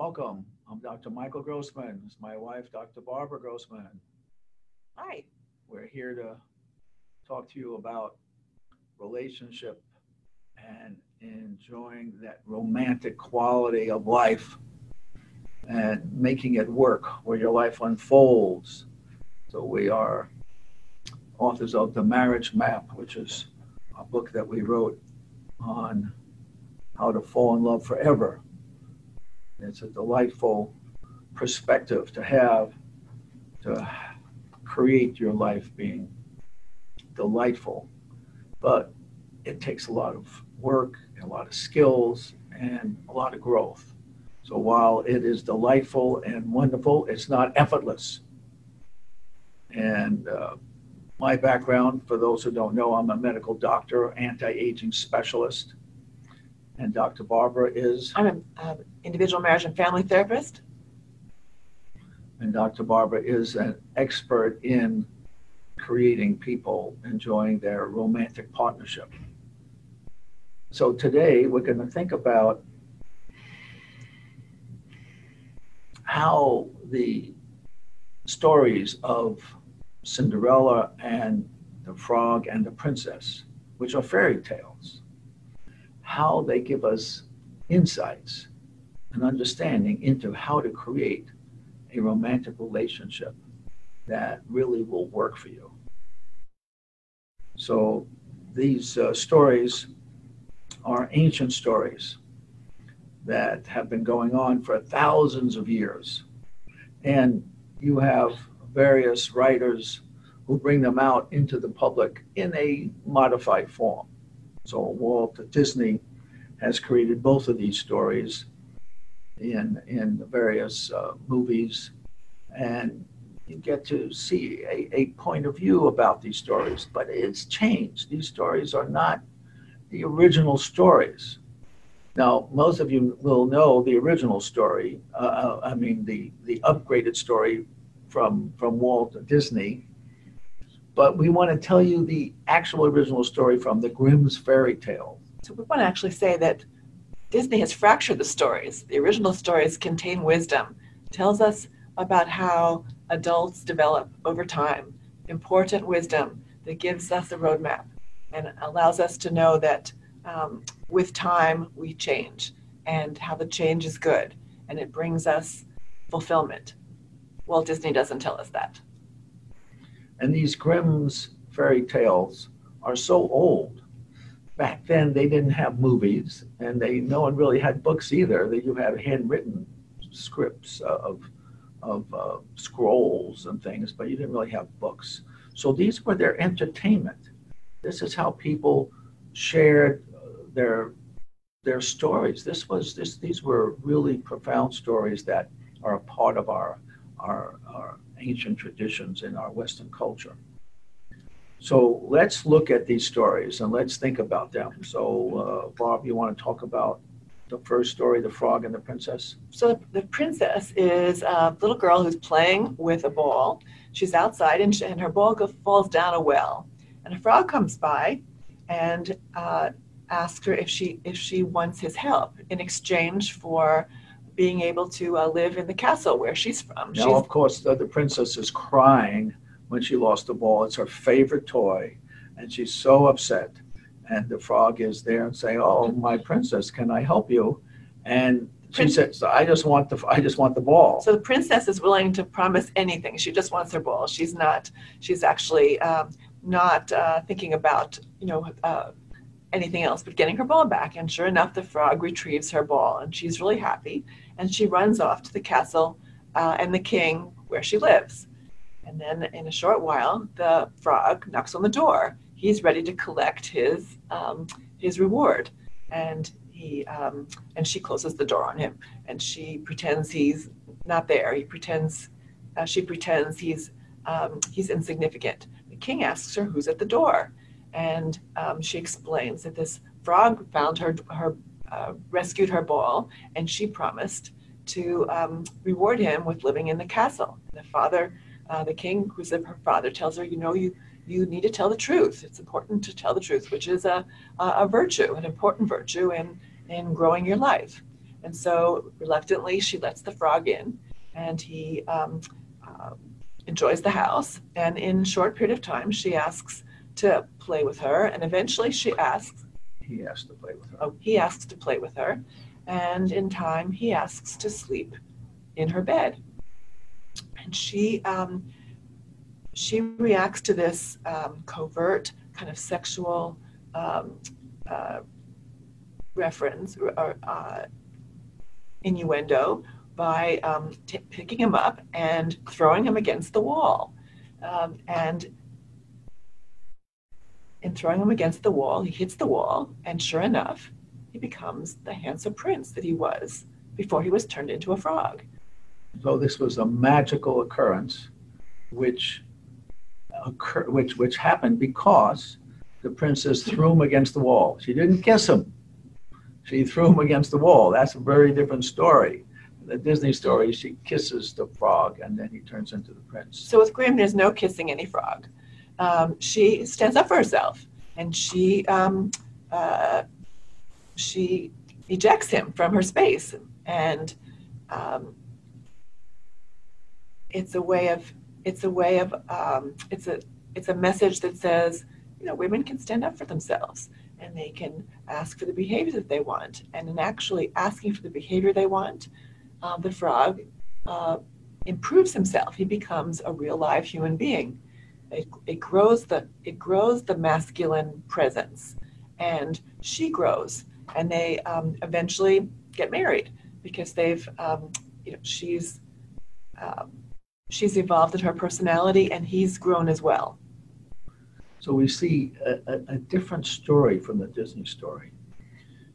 Welcome. I'm Dr. Michael Grossman. It's my wife, Dr. Barbara Grossman. Hi. We're here to talk to you about relationship and enjoying that romantic quality of life and making it work where your life unfolds. So we are authors of The Marriage Map, which is a book that we wrote on how to fall in love forever it's a delightful perspective to have to create your life being delightful. But it takes a lot of work, a lot of skills, and a lot of growth. So while it is delightful and wonderful, it's not effortless. And uh, my background, for those who don't know, I'm a medical doctor, anti aging specialist. And Dr. Barbara is? I'm an uh, individual marriage and family therapist. And Dr. Barbara is an expert in creating people enjoying their romantic partnership. So today we're going to think about how the stories of Cinderella and the frog and the princess, which are fairy tales, how they give us insights and understanding into how to create a romantic relationship that really will work for you. So these uh, stories are ancient stories that have been going on for thousands of years. And you have various writers who bring them out into the public in a modified form. So Walt Disney has created both of these stories in in various uh, movies, and you get to see a, a point of view about these stories. But it's changed. These stories are not the original stories. Now, most of you will know the original story. Uh, uh I mean, the the upgraded story from from Walt Disney but we want to tell you the actual original story from the Grimm's fairy tale. So we want to actually say that Disney has fractured the stories. The original stories contain wisdom, tells us about how adults develop over time, important wisdom that gives us a roadmap and allows us to know that um, with time we change and how the change is good and it brings us fulfillment. Walt Disney doesn't tell us that. And these Grimm's fairy tales are so old. Back then, they didn't have movies, and they no one really had books either. That you had handwritten scripts of of uh, scrolls and things, but you didn't really have books. So these were their entertainment. This is how people shared uh, their their stories. This was this these were really profound stories that are a part of our our, our ancient traditions in our Western culture. So let's look at these stories and let's think about them. So, uh, Bob, you want to talk about the first story, The Frog and the Princess? So, the princess is a little girl who's playing with a ball. She's outside and, she, and her ball goes, falls down a well. And a frog comes by and uh, asks her if she, if she wants his help in exchange for being able to uh, live in the castle where she's from. Now, she's, of course, the, the princess is crying when she lost the ball. It's her favorite toy, and she's so upset. And the frog is there and saying, "Oh, my princess, can I help you?" And she says, "I just want the I just want the ball." So the princess is willing to promise anything. She just wants her ball. She's not. She's actually um, not uh, thinking about you know uh, anything else but getting her ball back. And sure enough, the frog retrieves her ball, and she's really happy. And she runs off to the castle uh, and the king where she lives. And then in a short while, the frog knocks on the door. He's ready to collect his um, his reward. And he um, and she closes the door on him, and she pretends he's not there. He pretends uh, she pretends he's um, he's insignificant. The king asks her who's at the door, and um, she explains that this frog found her her uh, rescued her ball, and she promised to um, reward him with living in the castle. The father, uh, the king, who's her father, tells her, you know, you you need to tell the truth. It's important to tell the truth, which is a, a virtue, an important virtue in, in growing your life. And so reluctantly, she lets the frog in, and he um, uh, enjoys the house. And in a short period of time, she asks to play with her, and eventually she asks. He asks to play with her. Oh, he asks to play with her, and in time, he asks to sleep in her bed. And she um, she reacts to this um, covert kind of sexual um, uh, reference or uh, innuendo by um, t- picking him up and throwing him against the wall. Um, and in throwing him against the wall, he hits the wall, and sure enough, he becomes the handsome prince that he was before he was turned into a frog. So this was a magical occurrence, which occur, which which happened because the princess threw him against the wall. She didn't kiss him; she threw him against the wall. That's a very different story. The Disney story, she kisses the frog, and then he turns into the prince. So with Grimm, there's no kissing any frog. Um, she stands up for herself, and she um, uh, she ejects him from her space, and um, it's a way of it's a way of um, it's a it's a message that says you know women can stand up for themselves and they can ask for the behavior that they want and in actually asking for the behavior they want uh, the frog uh, improves himself. He becomes a real live human being. It, it grows the it grows the masculine presence and she grows and they um, eventually get married because they've um, you know she's um, she's evolved in her personality and he's grown as well. So we see a, a, a, different story from the Disney story.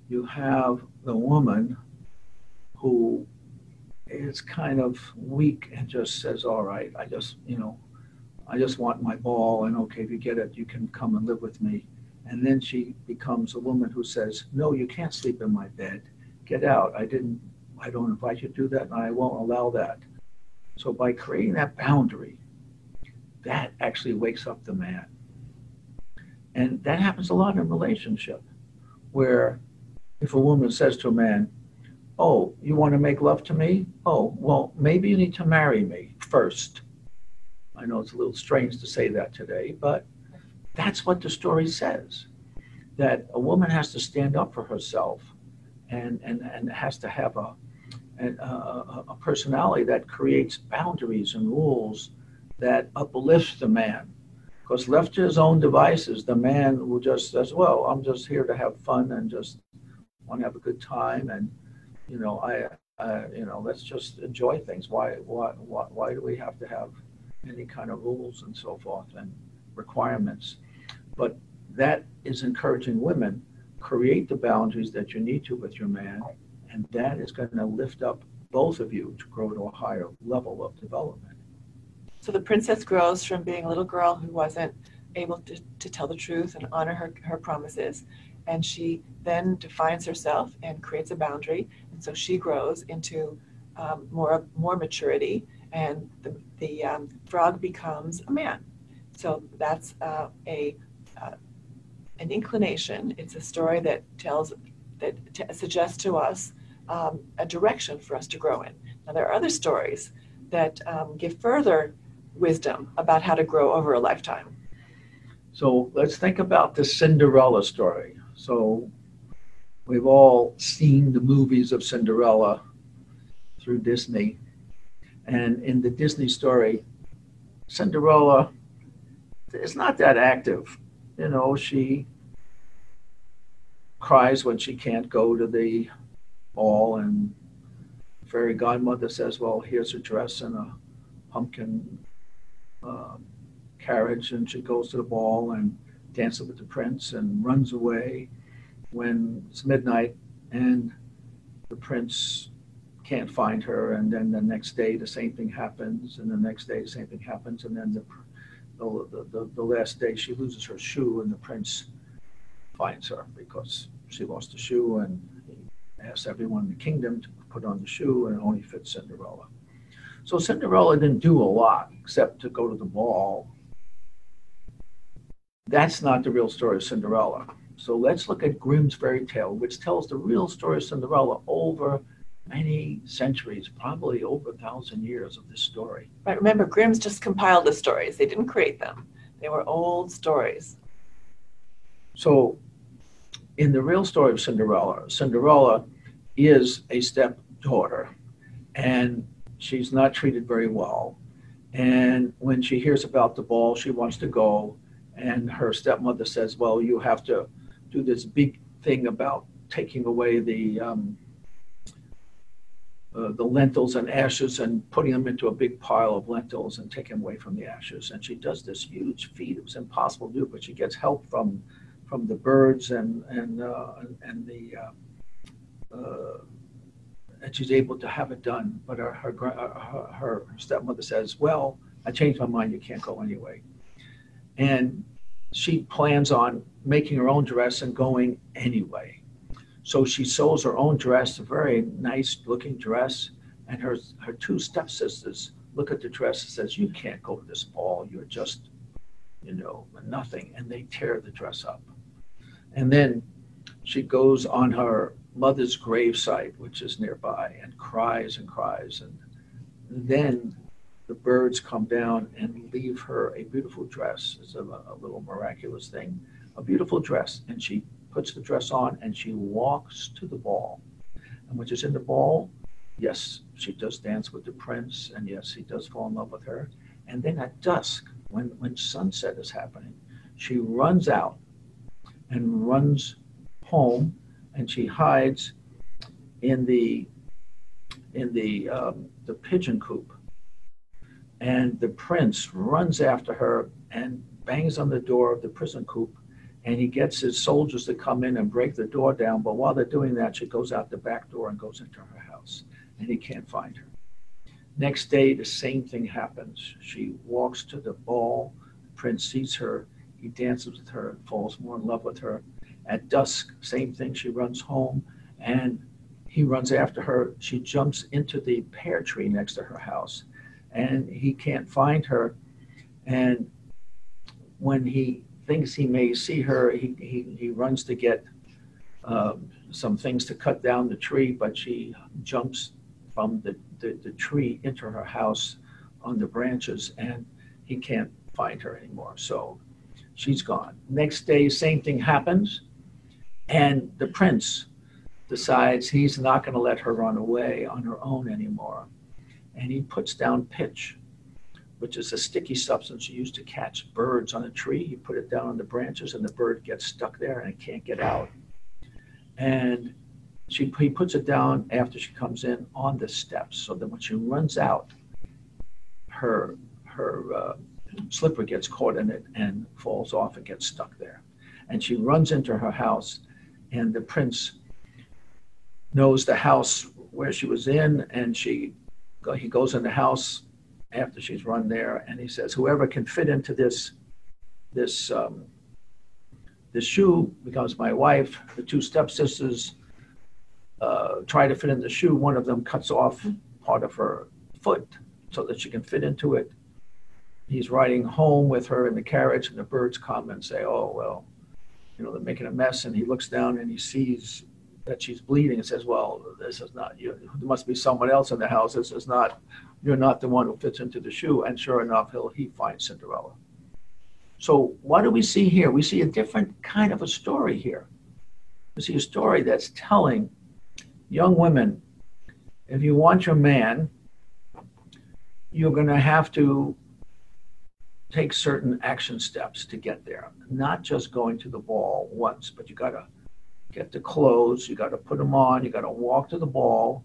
You have the woman who is kind of weak and just says, All right, I just, you know, I just want my ball, and okay, if you get it, you can come and live with me. And then she becomes a woman who says, No, you can't sleep in my bed. Get out. I didn't, I don't invite you to do that, and I won't allow that. So by creating that boundary, that actually wakes up the man. And that happens a lot in relationship, where if a woman says to a man, Oh, you want to make love to me? Oh, well, maybe you need to marry me first. I know it's a little strange to say that today, but that's what the story says. That a woman has to stand up for herself and, and, and has to have a, and, uh, a personality that creates boundaries and rules that uplifts the man. Because left to his own devices, the man will just says, "Well, I'm just here to have fun and just want to have a good time, and you know, I, you know, let's just enjoy things. Why, why, why, why do we have to have any kind of rules and so forth and requirements?" But that is encouraging women create the boundaries that you need to with your man and that is going to lift up both of you to grow to a higher level of development. So the princess grows from being a little girl who wasn't able to, to tell the truth and honor her, her promises. And she then defines herself and creates a boundary. And so she grows into um, more, more maturity, and the, the um, frog becomes a man. So that's uh, a uh, an inclination. It's a story that tells that t- suggests to us um, a direction for us to grow in. Now, there are other stories that um, give further wisdom about how to grow over a lifetime. So let's think about the Cinderella story. So we've all seen the movies of Cinderella through Disney. And in the Disney story, Cinderella is not that active. You know, she cries when she can't go to the ball, and fairy godmother says, "Well, here's a dress and a pumpkin uh, carriage," and she goes to the ball and dances with the prince and runs away. when it's midnight and the prince can't find her, and then the next day the same thing happens, and the next day the same thing happens, and then the the, the, the last day she loses her shoe, and the prince finds her because she lost the shoe, and he asks everyone in the kingdom to put on the shoe, and it only fits Cinderella. So Cinderella didn't do a lot except to go to the ball. That's not the real story of Cinderella. So let's look at Grimm's fairy tale, which tells the real story of Cinderella over many centuries, probably over a thousand years of this story. Right. Remember, Grimm's just compiled the stories. They didn't create them. They were old stories. So, in the real story of Cinderella, Cinderella is a stepdaughter, and she's not treated very well. And when she hears about the ball, she wants to go, and her stepmother says, "Well, you have to do this big thing about taking away the." Um, uh, the lentils and ashes and putting them into a big pile of lentils and taking away from the ashes. And she does this huge feat. It was impossible to do, but she gets help from from the birds and and uh, and the uh, Uh, and she's able to have it done. But her her, uh, her her stepmother says, "Well, I changed my mind. You can't go anyway." And she plans on making her own dress and going anyway. So she sews her own dress, a very nice looking dress, and her her two stepsisters look at the dress and says, "You can't go to this ball. You're just, you know, nothing." And they tear the dress up. And then she goes on her mother's gravesite, which is nearby, and cries and cries. And then the birds come down and leave her a beautiful dress. It's a, a little miraculous thing, a beautiful dress, and she puts the dress on, and she walks to the ball. And when she's in the ball, yes, she does dance with the prince, and yes, he does fall in love with her. And then at dusk, when, when sunset is happening, she runs out and runs home, and she hides in the in the um, the pigeon coop. And the prince runs after her and bangs on the door of the prison coop and he gets his soldiers to come in and break the door down. But while they're doing that, she goes out the back door and goes into her house, and he can't find her. Next day, the same thing happens. She walks to the ball. The prince sees her. He dances with her and falls more in love with her. At dusk, same thing. She runs home, and he runs after her. She jumps into the pear tree next to her house, and he can't find her. And when he thinks he may see her. He, he, he runs to get uh, some things to cut down the tree, but she jumps from the, the, the tree into her house on the branches, and he can't find her anymore. So she's gone. Next day, same thing happens, and the prince decides he's not going to let her run away on her own anymore. And he puts down pitch which is a sticky substance used to catch birds on a tree. You put it down on the branches, and the bird gets stuck there and it can't get out. And she, he puts it down after she comes in on the steps, so that when she runs out, her her uh, slipper gets caught in it and falls off and gets stuck there. And she runs into her house, and the prince knows the house where she was in, and she he goes in the house after she's run there, and he says, "Whoever can fit into this this um, this shoe becomes my wife." The two stepsisters uh, try to fit in the shoe. One of them cuts off part of her foot so that she can fit into it. He's riding home with her in the carriage, and the birds come and say, "Oh well." You know, they're making a mess, and he looks down and he sees that she's bleeding and says, "Well, this is not you. There must be someone else in the house. This is not you're not the one who fits into the shoe. And sure enough, he'll, he finds Cinderella. So what do we see here? We see a different kind of a story here. We see a story that's telling young women, if you want your man, you're going to have to take certain action steps to get there. Not just going to the ball once, but you got to get the clothes, you got to put them on, you got to walk to the ball,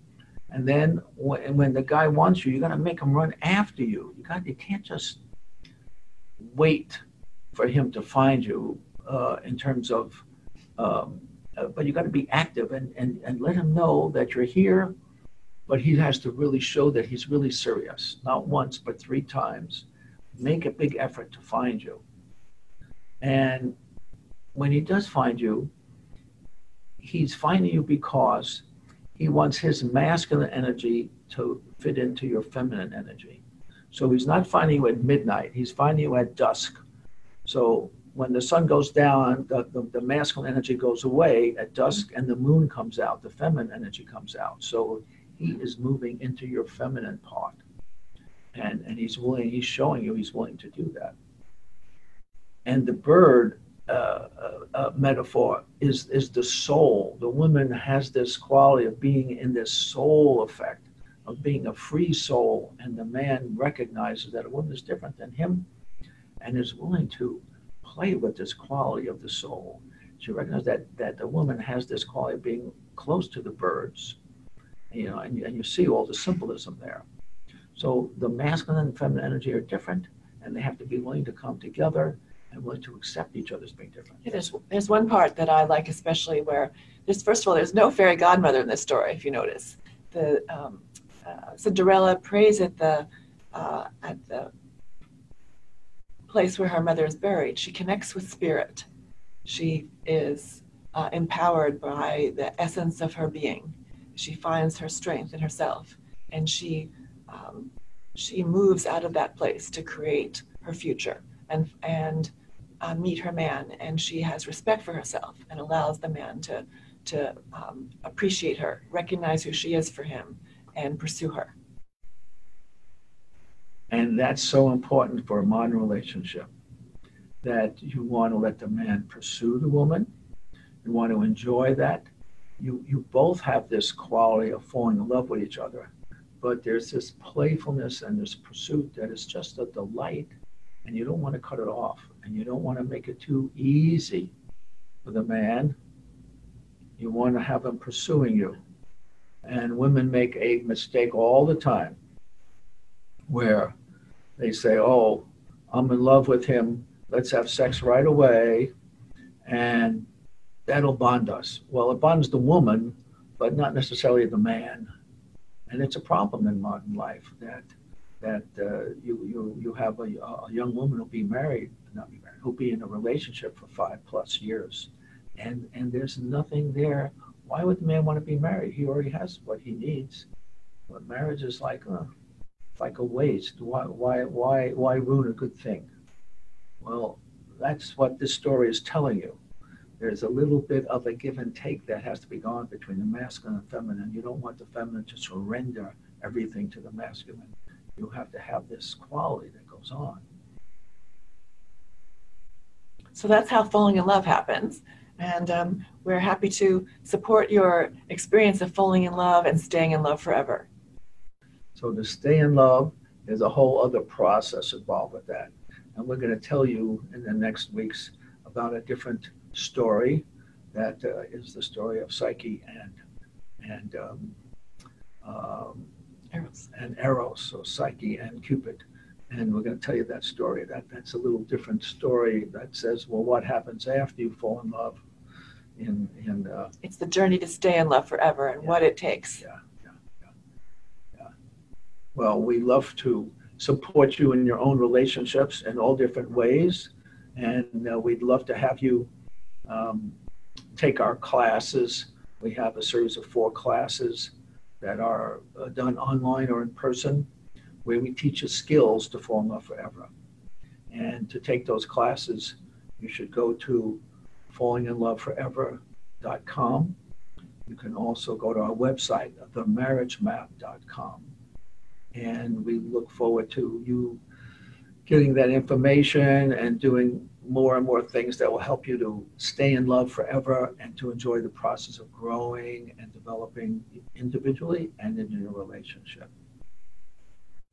and then when, when the guy wants you, you got to make him run after you. You got you can't just wait for him to find you uh, in terms of um, uh, but you got to be active and, and, and let him know that you're here. But he has to really show that he's really serious, not once, but three times. Make a big effort to find you. And when he does find you, he's finding you because he wants his masculine energy to fit into your feminine energy. So he's not finding you at midnight, he's finding you at dusk. So when the sun goes down, the, the, the, masculine energy goes away at dusk and the moon comes out, the feminine energy comes out. So he is moving into your feminine part. And, and he's willing, he's showing you he's willing to do that. And the bird uh, uh, uh, metaphor is, is the soul. The woman has this quality of being in this soul effect, of being a free soul. And the man recognizes that a woman is different than him and is willing to play with this quality of the soul. She recognizes that, that the woman has this quality of being close to the birds, you know, and, and you see all the symbolism there. So the masculine and feminine energy are different, and they have to be willing to come together and willing to accept each other as being different. Yeah, there's, there's one part that I like especially where there's, first of all, there's no fairy godmother in this story, if you notice. The um, uh, Cinderella prays at the, uh, at the place where her mother is buried. She connects with spirit. She is uh, empowered by the essence of her being. She finds her strength in herself, and she um, she moves out of that place to create her future and and uh, meet her man. And she has respect for herself and allows the man to to um, appreciate her, recognize who she is for him, and pursue her. And that's so important for a modern relationship that you want to let the man pursue the woman. You want to enjoy that. You, you both have this quality of falling in love with each other, but there's this playfulness and this pursuit that is just a delight, and you don't want to cut it off, and you don't want to make it too easy for the man. You want to have him pursuing you. And women make a mistake all the time where they say, oh, I'm in love with him. Let's have sex right away. And that'll bond us. Well, it bonds the woman, but not necessarily the man. And it's a problem in modern life that that uh, you, you, you have a, a young woman who'll be married, not be married, who'll be in a relationship for five plus years. And, and there's nothing there. Why would the man want to be married? He already has what he needs. But marriage is like, uh, like a waste. Why, why, why, why ruin a good thing? Well, that's what this story is telling you. There's a little bit of a give and take that has to be gone between the masculine and feminine. You don't want the feminine to surrender everything to the masculine. You have to have this quality that goes on. So that's how falling in love happens. And um, we're happy to support your experience of falling in love and staying in love forever. So to stay in love, there's a whole other process involved with that. And we're going to tell you in the next weeks about a different story that uh, is the story of Psyche and and um, um, Eros. and Eros, so Psyche and Cupid. And we're going to tell you that story. That that's a little different story that says, well, what happens after you fall in love? In in uh, it's the journey to stay in love forever and yeah, what it takes. Yeah. yeah, yeah. Well, we love to support you in your own relationships in all different ways. And uh, we'd love to have you um, take our classes. We have a series of four classes that are uh, done online or in person where we teach you skills to fall in love forever. And to take those classes, you should go to fallinginloveforever.com. You can also go to our website, themarriagemap.com and we look forward to you getting that information and doing more and more things that will help you to stay in love forever and to enjoy the process of growing and developing individually and in your relationship.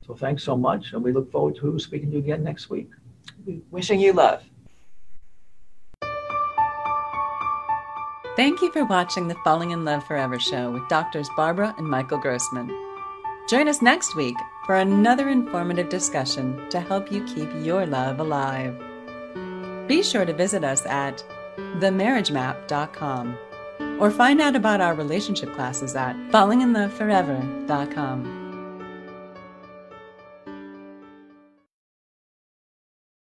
So thanks so much, and we look forward to speaking to you again next week. Wishing you love. Thank you for watching the Falling in Love Forever show with doctors Barbara and Michael Grossman. Join us next week for another informative discussion to help you keep your love alive. Be sure to visit us at themarriagemap.com. or find out about our relationship classes at fallinginloveforever.com.